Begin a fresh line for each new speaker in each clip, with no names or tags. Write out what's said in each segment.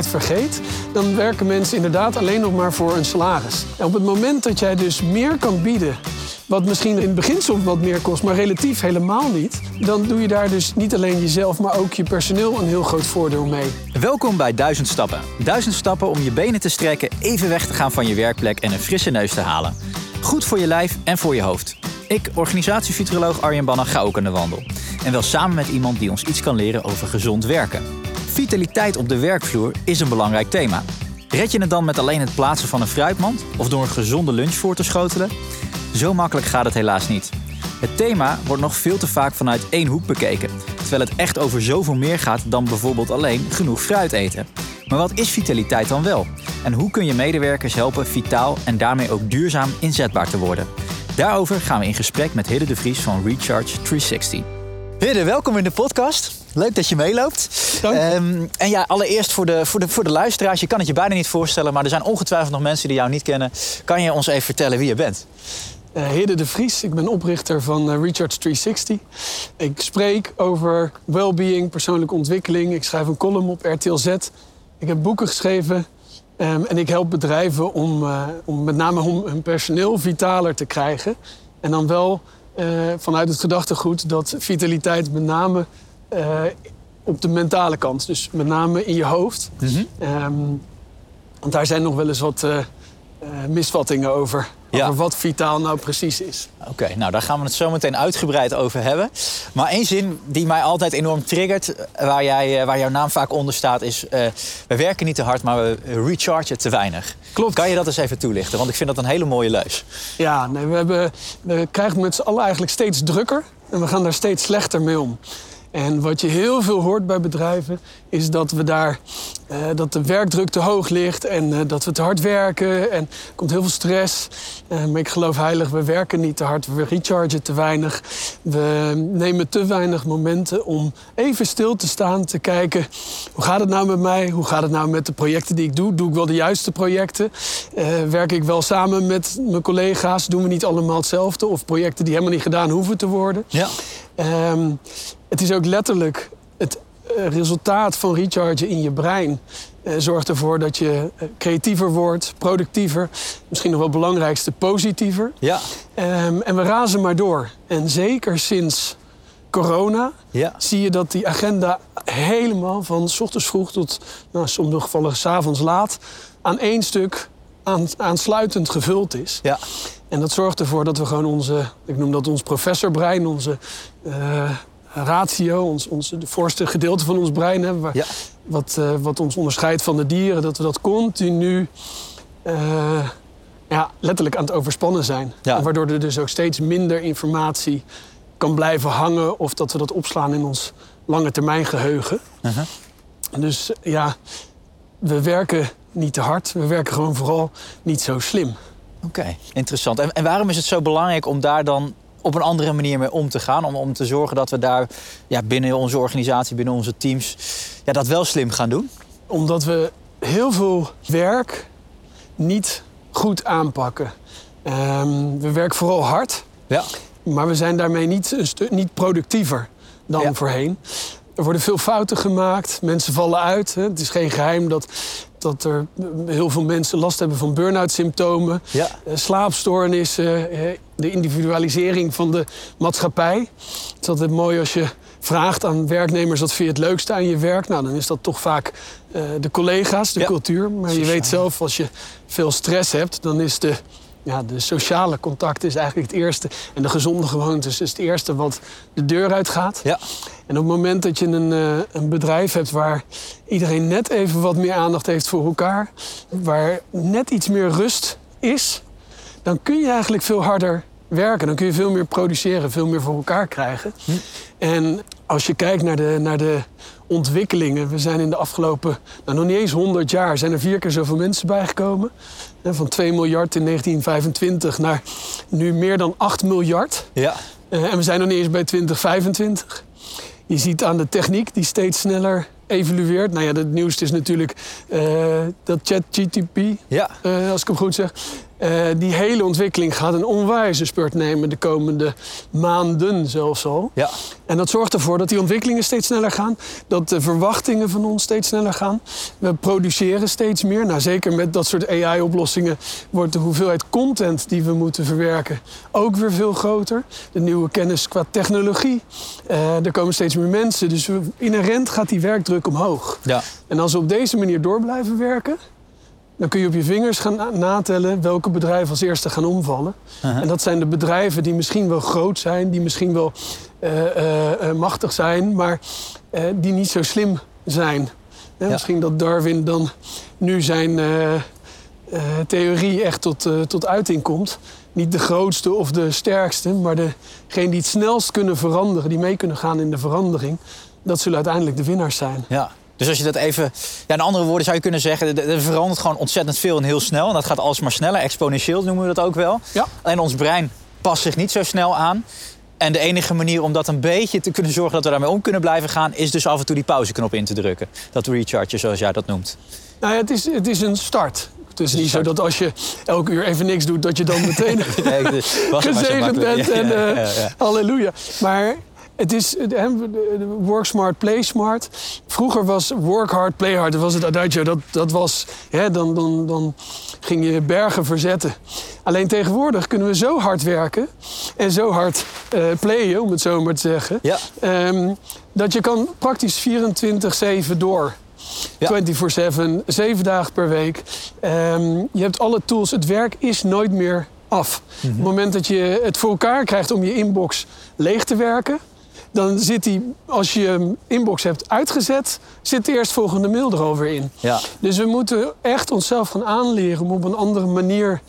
vergeet, dan werken mensen inderdaad alleen nog maar voor een salaris. En op het moment dat jij dus meer kan bieden wat misschien in het begin soms wat meer kost, maar relatief helemaal niet. Dan doe je daar dus niet alleen jezelf, maar ook je personeel een heel groot voordeel mee.
Welkom bij Duizend Stappen. Duizend stappen om je benen te strekken, even weg te gaan van je werkplek en een frisse neus te halen. Goed voor je lijf en voor je hoofd. Ik, organisatiefuturoloog Arjen Banna, ga ook aan de wandel. En wel samen met iemand die ons iets kan leren over gezond werken. Vitaliteit op de werkvloer is een belangrijk thema. Red je het dan met alleen het plaatsen van een fruitmand of door een gezonde lunch voor te schotelen? Zo makkelijk gaat het helaas niet. Het thema wordt nog veel te vaak vanuit één hoek bekeken, terwijl het echt over zoveel meer gaat dan bijvoorbeeld alleen genoeg fruit eten. Maar wat is vitaliteit dan wel? En hoe kun je medewerkers helpen vitaal en daarmee ook duurzaam inzetbaar te worden? Daarover gaan we in gesprek met Hidde de Vries van Recharge 360. Hidde, welkom in de podcast. Leuk dat je meeloopt. Um, en ja, allereerst voor de, voor, de, voor de luisteraars. Je kan het je bijna niet voorstellen, maar er zijn ongetwijfeld nog mensen die jou niet kennen. Kan je ons even vertellen wie je bent?
Uh, Hidde de Vries, ik ben oprichter van uh, Recharge 360. Ik spreek over well-being, persoonlijke ontwikkeling. Ik schrijf een column op RTL Z. Ik heb boeken geschreven. Um, en ik help bedrijven om, uh, om met name om hun personeel vitaler te krijgen. En dan wel vanuit het gedachtegoed dat vitaliteit met name op de mentale kant. Dus met name in je hoofd. Mm -hmm. um, want daar zijn nog wel eens wat misvattingen over. Ja. Over wat vitaal nou precies is.
Oké, nou daar gaan we het zo meteen uitgebreid over hebben. Maar één zin die mij altijd enorm triggert, waar, jij, waar jouw naam vaak onder staat, is: uh, we werken niet te hard, maar we rechargen te weinig.
Klopt.
Kan je dat eens even toelichten? Want ik vind dat een hele mooie leus.
Ja, nee, we, hebben, we krijgen met z'n allen eigenlijk steeds drukker en we gaan daar steeds slechter mee om. En wat je heel veel hoort bij bedrijven is dat we daar uh, dat de werkdruk te hoog ligt en uh, dat we te hard werken en er komt heel veel stress. Uh, maar ik geloof heilig, we werken niet te hard, we rechargen te weinig. We nemen te weinig momenten om even stil te staan, te kijken hoe gaat het nou met mij? Hoe gaat het nou met de projecten die ik doe? Doe ik wel de juiste projecten? werk ik wel samen met mijn collega's? Doen we niet allemaal hetzelfde? Of projecten die helemaal niet gedaan hoeven te worden?
Ja.
Um, het is ook letterlijk het resultaat van rechargen in je brein. Uh, zorgt ervoor dat je creatiever wordt, productiever. Misschien nog wel het belangrijkste, positiever.
Ja.
Um, en we razen maar door. En zeker sinds corona
ja.
zie je dat die agenda helemaal van s ochtends vroeg tot nou, sommige gevallen s avonds laat aan één stuk aan, aansluitend gevuld is.
Ja.
En dat zorgt ervoor dat we gewoon onze, ik noem dat ons professorbrein, onze uh, ratio, ons, ons, de voorste gedeelte van ons brein hebben, waar,
ja.
wat, uh, wat ons onderscheidt van de dieren, dat we dat continu uh, ja, letterlijk aan het overspannen zijn.
Ja.
Waardoor er dus ook steeds minder informatie kan blijven hangen of dat we dat opslaan in ons lange termijn geheugen.
-huh.
Dus ja, we werken niet te hard, we werken gewoon vooral niet zo slim.
Oké, okay, interessant. En, en waarom is het zo belangrijk om daar dan op een andere manier mee om te gaan. Om, om te zorgen dat we daar ja, binnen onze organisatie, binnen onze teams, ja, dat wel slim gaan doen?
Omdat we heel veel werk niet goed aanpakken. Um, we werken vooral hard,
ja.
maar we zijn daarmee niet, niet productiever dan
Ja.
voorheen. Er worden veel fouten gemaakt, mensen vallen uit. Hè. Het is geen geheim dat, dat er heel veel mensen last hebben van burn-out symptomen.
Ja.
Eh, slaapstoornissen, eh, de individualisering van de maatschappij. Het is altijd mooi als je vraagt aan werknemers wat vind je het leukste aan je werk. Nou, dan is dat toch vaak eh, de collega's, de
Ja.
cultuur. Maar je weet zelf, als je veel stress hebt, dan is de, ja, de sociale contact is eigenlijk het eerste. En de gezonde gewoontes is het eerste wat de deur uitgaat.
Ja.
En op het moment dat je een, eh, een bedrijf hebt waar iedereen net even wat meer aandacht heeft voor elkaar, waar net iets meer rust is, dan kun je eigenlijk veel harder werken. Dan kun je veel meer produceren, veel meer voor elkaar krijgen. En als je kijkt naar de, naar de ontwikkelingen, we zijn in de afgelopen, nou nog niet eens 100 jaar, zijn er vier keer zoveel mensen bijgekomen. Van 2 miljard in 1925 naar nu meer dan 8 miljard.
Ja.
Eh, en we zijn nog niet eens bij 2025. Je ziet aan de techniek die steeds sneller evolueert. Nou ja, het nieuwste is natuurlijk eh, dat ChatGTP,
Ja.
eh, als ik hem goed zeg. Eh, die hele ontwikkeling gaat een onwijze spurt nemen de komende maanden zelfs al.
Ja.
En dat zorgt ervoor dat die ontwikkelingen steeds sneller gaan. Dat de verwachtingen van ons steeds sneller gaan. We produceren steeds meer. Nou, zeker met dat soort AI-oplossingen wordt de hoeveelheid content die we moeten verwerken ook weer veel groter. De nieuwe kennis qua technologie. Eh, er komen steeds meer mensen. Dus inherent gaat die werkdruk omhoog.
Ja.
En als we op deze manier door blijven werken, dan kun je op je vingers gaan na- natellen welke bedrijven als eerste gaan omvallen. En dat zijn de bedrijven die misschien wel groot zijn, die misschien wel eh, eh, eh, machtig zijn, maar die niet zo slim zijn.
Ja.
Misschien dat Darwin dan nu zijn theorie echt tot, tot uiting komt. Niet de grootste of de sterkste, maar degene die het snelst kunnen veranderen, die mee kunnen gaan in de verandering. Dat zullen uiteindelijk de winnaars zijn.
Ja. Dus als je dat even... Ja, in andere woorden zou je kunnen zeggen... er- er verandert gewoon ontzettend veel en heel snel. En dat gaat alsmaar sneller. Exponentieel noemen we dat ook wel.
Ja.
Alleen ons brein past zich niet zo snel aan. En de enige manier om dat een beetje te kunnen zorgen dat we daarmee om kunnen blijven gaan... is dus af en toe die pauzeknop in te drukken. Dat recharge, zoals jij dat noemt.
Nou ja, het is, het is een start. Het is niet zo dat als je elke uur even niks doet, dat je dan meteen
Nee, dus maar
gezegend bent.
Ja,
En, eh,
ja, ja.
Halleluja. Maar het is eh, work smart, play smart. Vroeger was work hard, play hard. Dat was het adagio. Dat, dat was, hè, dan, dan, dan ging je bergen verzetten. Alleen tegenwoordig kunnen we zo hard werken en zo hard eh playen, om het zo maar te zeggen.
Ja.
Ehm, dat je kan praktisch 24-7 door.
Ja.
24-7, zeven dagen per week. Ehm, je hebt alle tools. Het werk is nooit meer af. Op het moment dat je het voor elkaar krijgt om je inbox leeg te werken... dan zit die, als je je inbox hebt uitgezet... zit de eerstvolgende mail er alweer in.
Ja.
Dus we moeten echt onszelf gaan aanleren om op een andere manier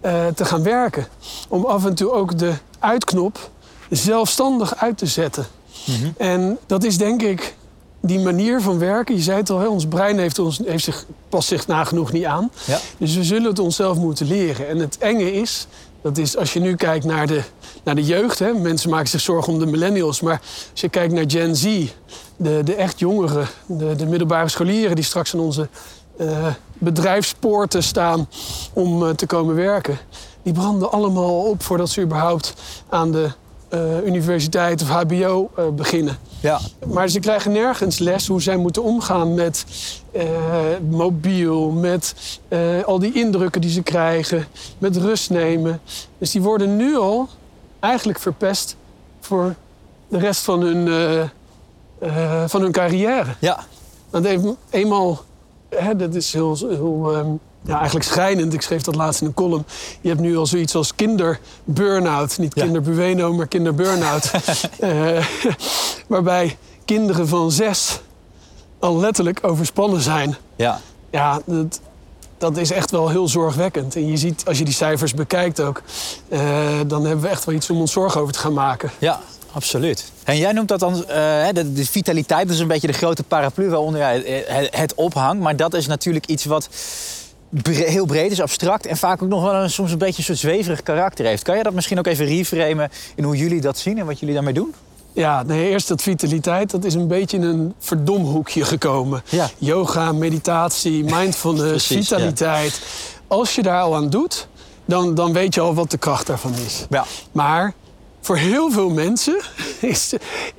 eh, te gaan werken. Om af en toe ook de uitknop zelfstandig uit te zetten. En dat is denk ik die manier van werken. Je zei het al, hè, ons brein heeft ons, heeft zich, past zich nagenoeg niet aan.
Ja.
Dus we zullen het onszelf moeten leren. En het enge is, dat is als je nu kijkt naar de, naar de jeugd. Hè, mensen maken zich zorgen om de millennials. Maar als je kijkt naar Gen Z, de, de echt jongeren, de, de middelbare scholieren die straks aan onze eh, bedrijfspoorten staan om eh, te komen werken. Die branden allemaal op voordat ze überhaupt aan de eh, universiteit of HBO eh, beginnen.
Ja.
Maar ze krijgen nergens les hoe zij moeten omgaan met eh, mobiel, met al die indrukken die ze krijgen, met rust nemen. Dus die worden nu al eigenlijk verpest voor de rest van hun, van hun carrière.
Ja.
Want even, eenmaal, hè, dat is heel, heel ehm, ja, eigenlijk schrijnend. Ik schreef dat laatst in een column. Je hebt nu al zoiets als kinderburn-out. Niet
Ja.
kinderbueno, maar kinderburn-out. Eh, waarbij kinderen van zes al letterlijk overspannen zijn.
Ja.
Ja, dat, dat is echt wel heel zorgwekkend. En je ziet, als je die cijfers bekijkt ook... eh, dan hebben we echt wel iets om ons zorgen over te gaan maken.
Ja, absoluut. En jij noemt dat dan eh, de, de vitaliteit, dat is een beetje de grote paraplu waaronder jij het, het ophangt. Maar dat is natuurlijk iets wat bre- heel breed is, abstract en vaak ook nog wel een, soms een beetje een soort zweverig karakter heeft. Kan je dat misschien ook even reframen in hoe jullie dat zien en wat jullie daarmee doen?
Ja, nee, eerst dat vitaliteit, dat is een beetje in een verdomhoekje gekomen.
Ja.
Yoga, meditatie, mindfulness,
Precies, ja.
vitaliteit. Als je daar al aan doet, dan, dan weet je al wat de kracht daarvan is.
Ja.
Maar voor heel veel mensen is,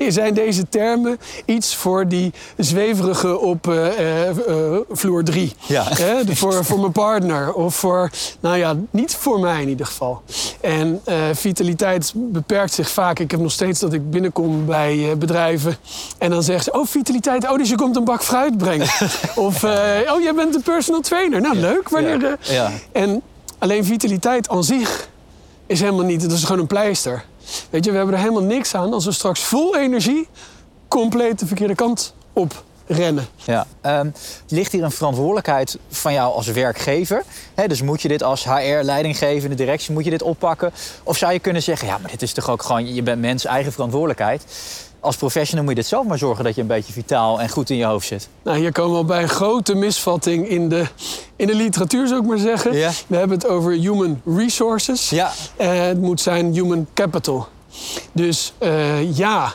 zijn deze termen iets voor die zweverige op eh, eh, eh, vloer 3.
Ja.
voor, voor mijn partner. Of voor, nou ja, niet voor mij in ieder geval. En vitaliteit beperkt zich vaak. Ik heb nog steeds dat ik binnenkom bij bedrijven. En dan zeggen ze, oh vitaliteit, oh dus je komt een bak fruit brengen. of, oh jij bent een personal trainer. Nou leuk, wanneer...
Ja.
en alleen vitaliteit aan zich is helemaal niet, dat is gewoon een pleister. Weet je, we hebben er helemaal niks aan als we straks vol energie compleet de verkeerde kant op rennen.
Ja. Ehm, ligt hier een verantwoordelijkheid van jou als werkgever? Dus moet je dit als HR-leidinggevende directie, moet je dit oppakken? Of zou je kunnen zeggen, ja, maar dit is toch ook gewoon, je bent mens, eigen verantwoordelijkheid. Als professional moet je dit zelf maar zorgen dat je een beetje vitaal en goed in je hoofd zit.
Nou, hier komen we al bij een grote misvatting in de, in de literatuur, zou ik maar zeggen.
Ja.
We hebben het over human resources.
Ja.
Eh, het moet zijn human capital. Dus eh, ja,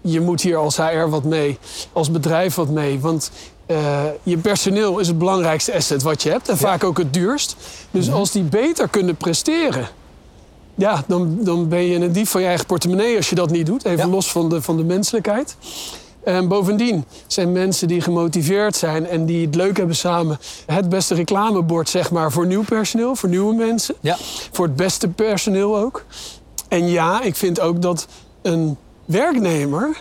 je moet hier als HR wat mee, als bedrijf wat mee. Want eh, je personeel is het belangrijkste asset wat je hebt en vaak ook het duurst. Dus als die beter kunnen presteren, ja, dan, dan ben je een dief van je eigen portemonnee als je dat niet doet. Even
Ja.
los van de, van de menselijkheid. En bovendien zijn mensen die gemotiveerd zijn en die het leuk hebben samen het beste reclamebord zeg maar, voor nieuw personeel, voor nieuwe mensen.
Ja.
Voor het beste personeel ook. En ja, ik vind ook dat een werknemer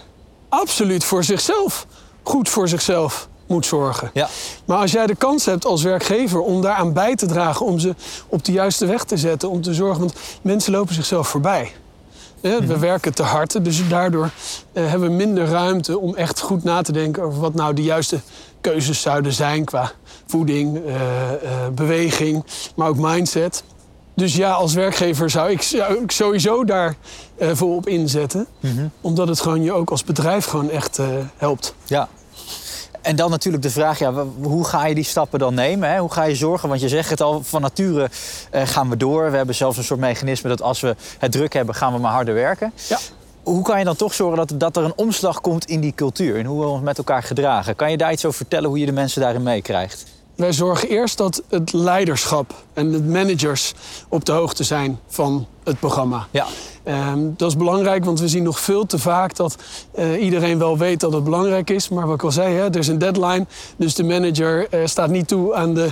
absoluut voor zichzelf, goed voor zichzelf moet zorgen.
Ja.
Maar als jij de kans hebt als werkgever om daaraan bij te dragen, om ze op de juiste weg te zetten, om te zorgen, want mensen lopen zichzelf voorbij. Hè, We werken te hard, dus daardoor eh, hebben we minder ruimte om echt goed na te denken over wat nou de juiste keuzes zouden zijn qua voeding, eh, eh, beweging, maar ook mindset. Dus ja, als werkgever zou ik, zou ik sowieso daar eh, voor op inzetten. Omdat het gewoon je ook als bedrijf gewoon echt eh, helpt.
Ja. En dan natuurlijk de vraag, ja, hoe ga je die stappen dan nemen? Hè? Hoe ga je zorgen? Want je zegt het al, van nature eh, gaan we door. We hebben zelfs een soort mechanisme dat als we het druk hebben, gaan we maar harder werken.
Ja.
Hoe kan je dan toch zorgen dat, dat er een omslag komt in die cultuur? En hoe we ons met elkaar gedragen? Kan je daar iets over vertellen hoe je de mensen daarin meekrijgt?
Wij zorgen eerst dat het leiderschap en de managers op de hoogte zijn van het programma.
Ja.
Ehm, dat is belangrijk, want we zien nog veel te vaak dat eh, iedereen wel weet dat het belangrijk is. Maar wat ik al zei, hè, er is een deadline. Dus de manager eh, staat niet toe aan de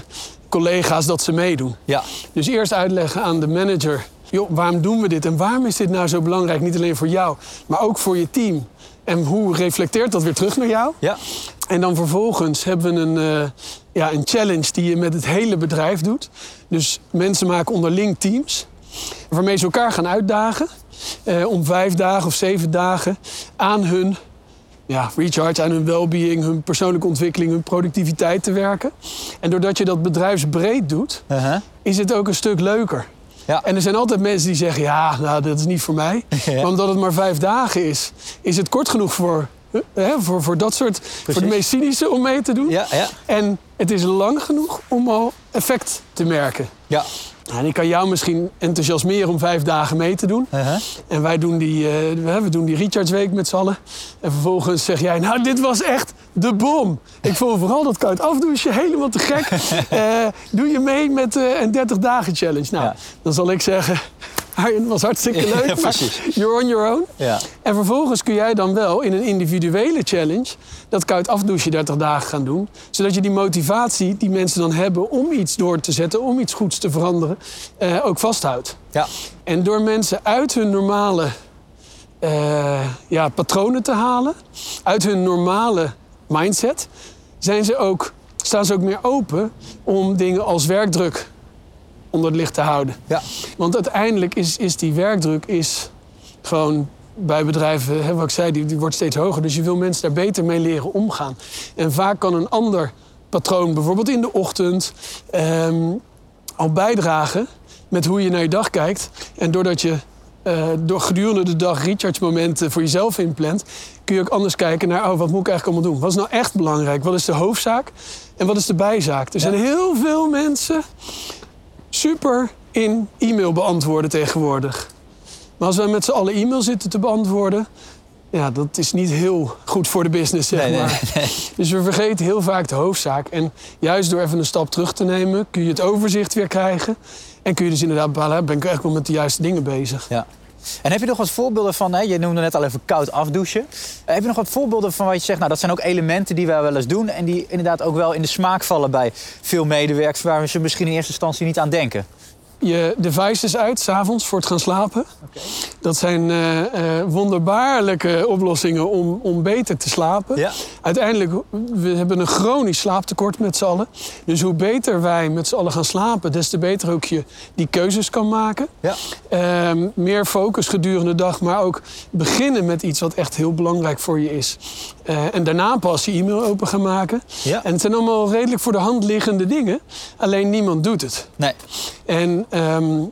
collega's dat ze meedoen.
Ja.
Dus eerst uitleggen aan de manager: joh, waarom doen we dit en waarom is dit nou zo belangrijk? Niet alleen voor jou, maar ook voor je team. En hoe reflecteert dat weer terug naar jou?
Ja.
En dan vervolgens hebben we een, eh, ja, een challenge die je met het hele bedrijf doet. Dus mensen maken onderling teams. Waarmee ze elkaar gaan uitdagen. Eh, om vijf dagen of zeven dagen aan hun ja, recharge, aan hun well-being, hun persoonlijke ontwikkeling, hun productiviteit te werken. En doordat je dat bedrijfsbreed doet,
Uh-huh.
is het ook een stuk leuker.
Ja.
En er zijn altijd mensen die zeggen: ja, nou, dat is niet voor mij.
Ja.
Maar omdat het maar vijf dagen is, is het kort genoeg voor, hè, voor, voor dat soort, voor de meest cynische om mee te doen.
Ja, ja.
En het is lang genoeg om al effect te merken.
Ja.
En ik kan jou misschien enthousiasmeren om vijf dagen mee te doen.
Uh-huh.
En wij doen die, eh, we- doen die Recharge Week met z'n allen. En vervolgens zeg jij, nou, dit was echt de bom. Ik vond vooral dat koud afdouchen helemaal te gek. Eh, doe je mee met eh, een 30 dagen challenge? Nou,
Ja.
dan zal ik zeggen, Arjen was hartstikke
Ja,
leuk. maar
precies.
You're on your own.
Ja.
En vervolgens kun jij dan wel in een individuele challenge dat koud afdouchen 30 dagen gaan doen. Zodat je die motivatie die mensen dan hebben om iets door te zetten, om iets goeds te veranderen, eh, ook vasthoudt.
Ja.
En door mensen uit hun normale eh, ja, patronen te halen, uit hun normale mindset, zijn ze ook, staan ze ook meer open om dingen als werkdruk onder het licht te houden.
Ja.
Want uiteindelijk is, is die werkdruk is gewoon bij bedrijven, hè, wat ik zei, die, die wordt steeds hoger. Dus je wil mensen daar beter mee leren omgaan. En vaak kan een ander patroon, bijvoorbeeld in de ochtend, ehm, al bijdragen met hoe je naar je dag kijkt. En doordat je eh, door gedurende de dag recharge momenten voor jezelf inplant, kun je ook anders kijken naar, oh, wat moet ik eigenlijk allemaal doen? Wat is nou echt belangrijk? Wat is de hoofdzaak? En wat is de bijzaak? Er zijn heel veel mensen super in e-mail beantwoorden tegenwoordig. Maar als wij met z'n allen e-mail zitten te beantwoorden, ja, dat is niet heel goed voor de business, zeg
Nee, nee,
maar. Dus we vergeten heel vaak de hoofdzaak. En juist door even een stap terug te nemen, kun je het overzicht weer krijgen. En kun je dus inderdaad bepalen, ben ik echt wel met de juiste dingen bezig.
Ja. En heb je nog wat voorbeelden van, hè, je noemde net al even koud afdouchen. Heb je nog wat voorbeelden van wat je zegt, nou dat zijn ook elementen die wij wel eens doen... en die inderdaad ook wel in de smaak vallen bij veel medewerkers... waar ze misschien in eerste instantie niet aan denken?
Je devices uit, s'avonds, voor het gaan slapen. Dat zijn eh, eh, wonderbaarlijke oplossingen om, om beter te slapen.
Ja.
Uiteindelijk, we hebben een chronisch slaaptekort met z'n allen. Dus hoe beter wij met z'n allen gaan slapen, des te beter ook je die keuzes kan maken.
Ja.
Ehm, meer focus gedurende de dag, maar ook beginnen met iets wat echt heel belangrijk voor je is. Eh, en daarna pas je e-mail open gaan maken.
Ja.
En het zijn allemaal redelijk voor de hand liggende dingen, alleen niemand doet het.
Nee.
En, ehm,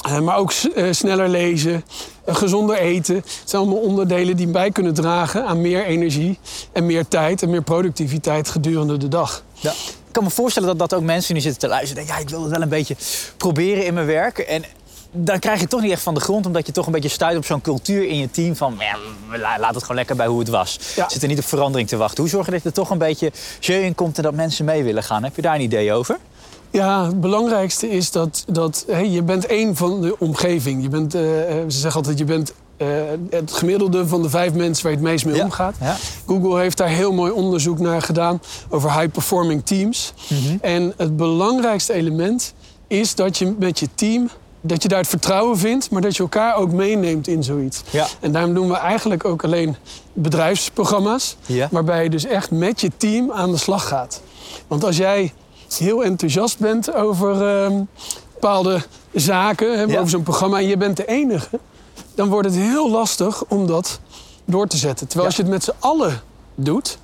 eh, maar ook eh, sneller lezen, eh, gezonder eten. Het zijn allemaal onderdelen die bij kunnen dragen aan meer energie en meer tijd en meer productiviteit gedurende de dag.
Ja. Ik kan me voorstellen dat, dat ook mensen die zitten te luisteren denken... ja, ik wil het wel een beetje proberen in mijn werk. En dan krijg je toch niet echt van de grond, omdat je toch een beetje stuit op zo'n cultuur in je team van ja, laat het gewoon lekker bij hoe het was.
Ja.
Zit er niet op verandering te wachten. Hoe zorg je dat er toch een beetje jeu in komt en dat mensen mee willen gaan? Heb je daar een idee over?
Ja, het belangrijkste is dat, dat hey, je bent één van de omgeving. Je bent, eh, ze zeggen altijd, je bent eh, het gemiddelde van de vijf mensen waar je het meest mee
Ja,
omgaat.
ja.
Google heeft daar heel mooi onderzoek naar gedaan over high-performing teams. En het belangrijkste element is dat je met je team... dat je daar het vertrouwen vindt, maar dat je elkaar ook meeneemt in zoiets.
Ja.
En daarom doen we eigenlijk ook alleen bedrijfsprogramma's...
Ja.
waarbij je dus echt met je team aan de slag gaat. Want als jij heel enthousiast bent over ehm, bepaalde zaken, hè,
Ja.
over zo'n programma... en je bent de enige, dan wordt het heel lastig om dat door te zetten. Terwijl
Ja.
als je het met z'n allen doet,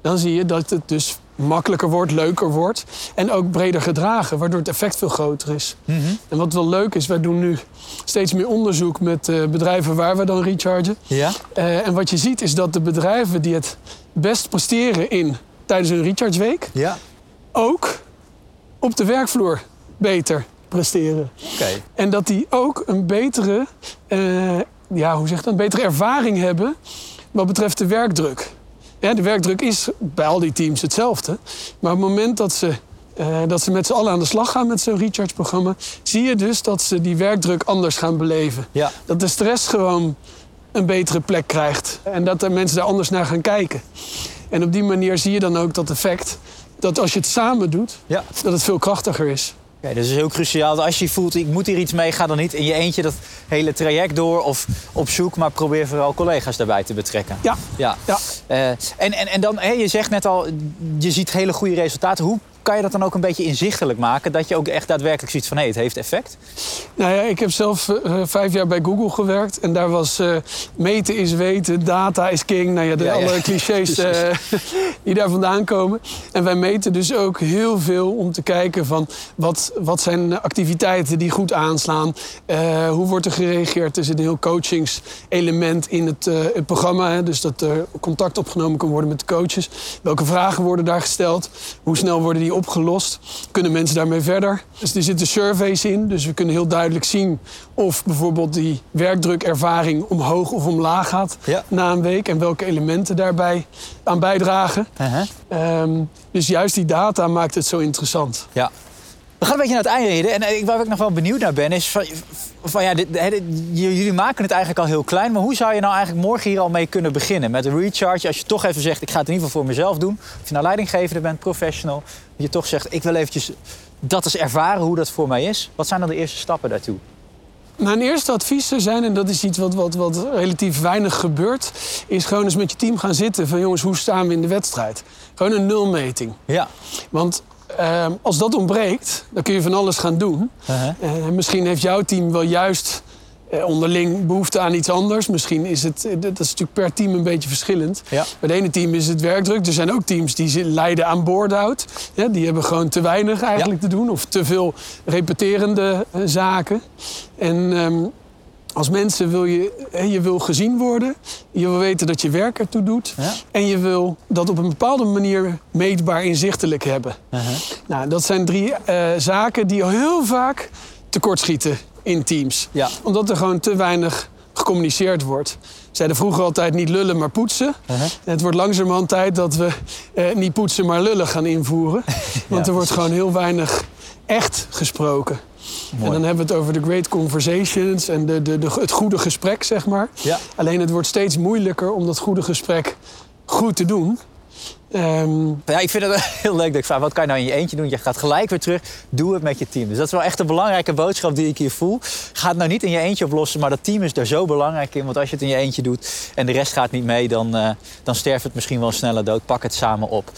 dan zie je dat het dus makkelijker wordt, leuker wordt... en ook breder gedragen, waardoor het effect veel groter is.
Mhm.
En wat wel leuk is, wij doen nu steeds meer onderzoek met eh, bedrijven waar we dan rechargen.
Ja?
Eh, en wat je ziet is dat de bedrijven die het best presteren in, tijdens een rechargeweek...
Ja.
ook op de werkvloer beter presteren. En dat die ook een betere, eh, ja, hoe zeg dat, een betere ervaring hebben wat betreft de werkdruk. Ja, de werkdruk is bij al die teams hetzelfde. Maar op het moment dat ze, eh, dat ze met z'n allen aan de slag gaan met zo'n recharge-programma... zie je dus dat ze die werkdruk anders gaan beleven.
Ja.
Dat de stress gewoon een betere plek krijgt. En dat de mensen daar anders naar gaan kijken. En op die manier zie je dan ook dat effect... dat als je het samen doet,
Ja.
dat het veel krachtiger is.
Oké, dus het is heel cruciaal. Als je voelt, ik moet hier iets mee, ga dan niet in je eentje dat hele traject door of op zoek, maar probeer vooral collega's daarbij te betrekken.
Ja,
Ja.
ja.
Eh, en, en, en dan, hè, je zegt net al, je ziet hele goede resultaten. Hoe kan je dat dan ook een beetje inzichtelijk maken? Dat je ook echt daadwerkelijk ziet van hé, het heeft effect?
Nou ja, ik heb zelf eh, vijf jaar bij Google gewerkt. En daar was eh, meten is weten, data is king. Nou ja, de,
Ja, ja.
alle clichés eh, die daar vandaan komen. En wij meten dus ook heel veel om te kijken van... wat, wat zijn activiteiten die goed aanslaan? Eh, hoe wordt er gereageerd? Er zit een heel coachingselement in het, eh, het programma. Hè? Dus dat er contact opgenomen kan worden met de coaches. Welke vragen worden daar gesteld? Hoe snel worden die opgelost? Kunnen mensen daarmee verder? Dus er zitten surveys in. Dus we kunnen heel duidelijk zien of bijvoorbeeld die werkdrukervaring omhoog of omlaag gaat
Ja.
na een week. En welke elementen daarbij aan bijdragen.
Uh-huh.
Ehm, dus juist die data maakt het zo interessant.
Ja. We gaan een beetje naar het einde rijden. En eh, waar ik nog wel benieuwd naar ben, is van, van ja, dit, jullie maken het eigenlijk al heel klein. Maar hoe zou je nou eigenlijk morgen hier al mee kunnen beginnen? Met een recharge, als je toch even zegt, ik ga het in ieder geval voor mezelf doen. Of je nou leidinggevende bent, professional. Dat je toch zegt, ik wil eventjes dat eens ervaren hoe dat voor mij is. Wat zijn dan de eerste stappen daartoe?
Mijn eerste advies zou zijn, en dat is iets wat, wat, wat relatief weinig gebeurt... is gewoon eens met je team gaan zitten van jongens, hoe staan we in de wedstrijd? Gewoon een nulmeting.
Ja.
Want ehm, als dat ontbreekt, dan kun je van alles gaan doen.
Uh-huh.
Eh, misschien heeft jouw team wel juist eh, onderling behoefte aan iets anders. Misschien is het, eh, dat is natuurlijk per team een beetje verschillend.
Ja.
Bij het ene team is het werkdruk. Er zijn ook teams die lijden aan board-out. Ja, die hebben gewoon te weinig eigenlijk te doen. Of te veel repeterende zaken. En ehm, als mensen wil je, je wil gezien worden. Je wil weten dat je werk ertoe doet.
Ja.
En je wil dat op een bepaalde manier meetbaar inzichtelijk hebben.
Uh-huh.
Nou, dat zijn drie eh, zaken die heel vaak tekortschieten in teams.
Ja.
Omdat er gewoon te weinig gecommuniceerd wordt. Zeiden vroeger altijd niet lullen, maar poetsen.
Uh-huh.
Het wordt langzamerhand tijd dat we eh, niet poetsen, maar lullen gaan invoeren. Want er wordt gewoon heel weinig echt gesproken. En dan hebben we het over de great conversations en de, de, de, het goede gesprek, zeg maar.
Ja.
Alleen het wordt steeds moeilijker om dat goede gesprek goed te doen. Ehm,
Ja, ik vind het heel leuk dat ik vraag, wat kan je nou in je eentje doen? Je gaat gelijk weer terug, doe het met je team. Dus dat is wel echt een belangrijke boodschap die ik hier voel. Ga het nou niet in je eentje oplossen, maar dat team is daar zo belangrijk in. Want als je het in je eentje doet en de rest gaat niet mee, dan, eh, dan sterft het misschien wel sneller dood. Pak het samen op.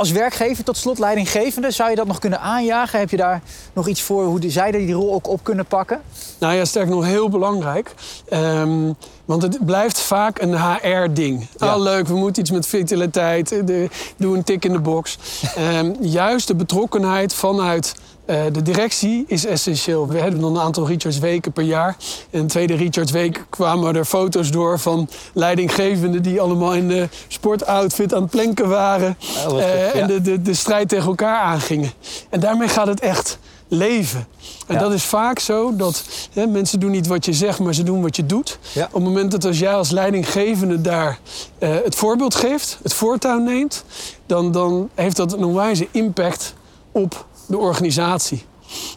Als werkgever tot slot leidinggevende, zou je dat nog kunnen aanjagen? Heb je daar nog iets voor hoe zij die rol ook op kunnen pakken?
Nou ja, sterk nog heel belangrijk. Ehm, want het blijft vaak een HR-ding.
Ja.
Ah, leuk, we moeten iets met vitaliteit. eh, De, doe een tik in de box. Ehm, juist de betrokkenheid vanuit eh, de directie is essentieel. We hebben dan een aantal recharge weken per jaar. En de tweede recharge week kwamen er foto's door van leidinggevenden... die allemaal in de sportoutfit aan het planken waren.
Oh, goed,
Eh,
ja.
En de, de, de strijd tegen elkaar aangingen. En daarmee gaat het echt leven. En
Ja.
dat is vaak zo dat hè, mensen doen niet wat je zegt, maar ze doen wat je doet.
Ja.
Op het moment dat als jij als leidinggevende daar eh, het voorbeeld geeft, het voortouw neemt, dan, dan heeft dat een onwijze impact op de organisatie.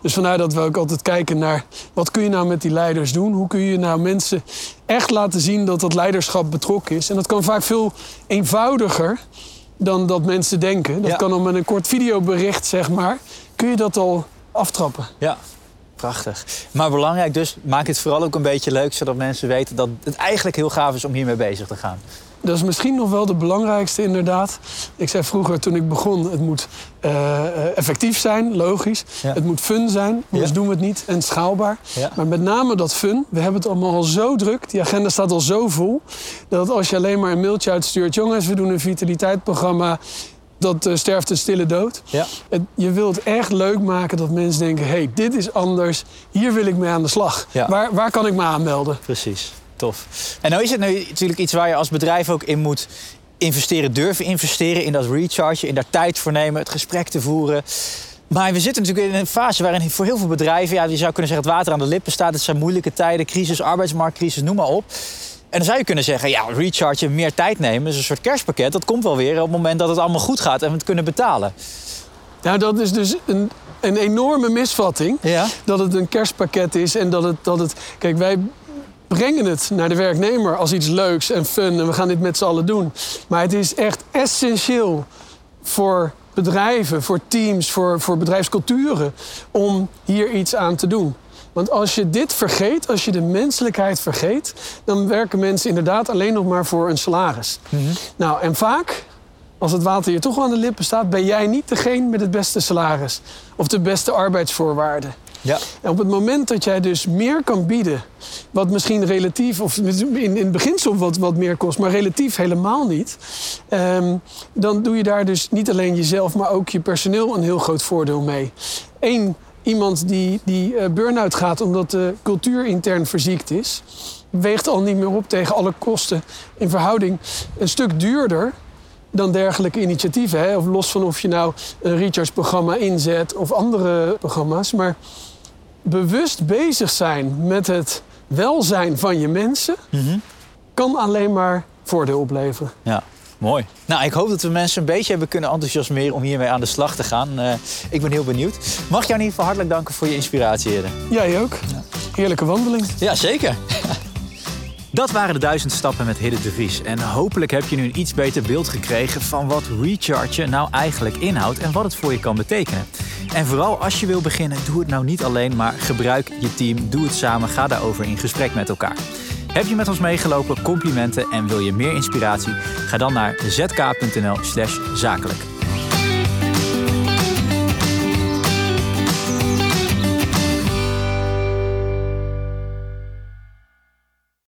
Dus vandaar dat we ook altijd kijken naar wat kun je nou met die leiders doen? Hoe kun je nou mensen echt laten zien dat dat leiderschap betrokken is? En dat kan vaak veel eenvoudiger dan dat mensen denken. Dat
Ja.
kan al met een kort videobericht, zeg maar, kun je dat al aftrappen.
Ja, prachtig. Maar belangrijk dus, maak het vooral ook een beetje leuk... zodat mensen weten dat het eigenlijk heel gaaf is om hiermee bezig te gaan.
Dat is misschien nog wel de belangrijkste inderdaad. Ik zei vroeger toen ik begon, het moet eh, eh, effectief zijn, logisch.
Ja.
Het moet fun zijn, anders
Ja.
doen we het niet. En schaalbaar.
Ja.
Maar met name dat fun. We hebben het allemaal al zo druk. Die agenda staat al zo vol. Dat als je alleen maar een mailtje uitstuurt... jongens, we doen een vitaliteitsprogramma... dat eh, sterft een stille dood.
Ja.
Het- je wilt echt leuk maken dat mensen denken... hé, hey, dit is anders. Hier wil ik mee aan de slag.
Ja.
Waar, waar kan ik me aanmelden?
Precies, tof. En nou is het nu natuurlijk iets waar je als bedrijf ook in moet investeren, durven investeren in dat recharge, in daar tijd voor nemen, het gesprek te voeren. Maar we zitten natuurlijk in een fase waarin voor heel veel bedrijven, ja, je zou kunnen zeggen, het water aan de lippen staat. Het zijn moeilijke tijden, crisis, arbeidsmarktcrisis, noem maar op. En dan zou je kunnen zeggen, ja, recharge, meer tijd nemen, is een soort kerstpakket. Dat komt wel weer op het moment dat het allemaal goed gaat en we het kunnen betalen.
Nou, dat is dus een, een enorme misvatting.
Ja.
Dat het een kerstpakket is en dat het, dat het... Kijk, wij brengen het naar de werknemer als iets leuks en fun. En we gaan dit met z'n allen doen. Maar het is echt essentieel voor bedrijven, voor teams, voor, voor bedrijfsculturen... om hier iets aan te doen. Want als je dit vergeet, als je de menselijkheid vergeet... dan werken mensen inderdaad alleen nog maar voor een salaris. Nou, en vaak als het water je toch aan de lippen staat, ben jij niet degene met het beste salaris of de beste arbeidsvoorwaarden.
Ja.
En op het moment dat jij dus meer kan bieden, wat misschien relatief, of in, in het beginsel wat, wat meer kost, maar relatief helemaal niet, ehm, dan doe je daar dus niet alleen jezelf, maar ook je personeel een heel groot voordeel mee. Eén, iemand die, die eh, burn-out gaat omdat de cultuur intern verziekt is, weegt al niet meer op tegen alle kosten in verhouding een stuk duurder dan dergelijke initiatieven. Hè? Of los van of je nou een recharge-programma inzet of andere programma's. Maar bewust bezig zijn met het welzijn van je mensen... kan alleen maar voordeel opleveren.
Ja, mooi. Nou, ik hoop dat we mensen een beetje hebben kunnen enthousiasmeren om hiermee aan de slag te gaan. Eh, ik ben heel benieuwd. Mag ik jou in ieder geval hartelijk danken voor je inspiratie, heren.
Jij ook. Heerlijke wandeling.
Ja, zeker. Dat waren de duizend stappen met Hidde de Vries. En hopelijk heb je nu een iets beter beeld gekregen van wat recharge nou eigenlijk inhoudt en wat het voor je kan betekenen. En vooral als je wil beginnen, doe het nou niet alleen, maar gebruik je team, doe het samen, ga daarover in gesprek met elkaar. Heb je met ons meegelopen, complimenten en wil je meer inspiratie? Ga dan naar zk.nl/zakelijk.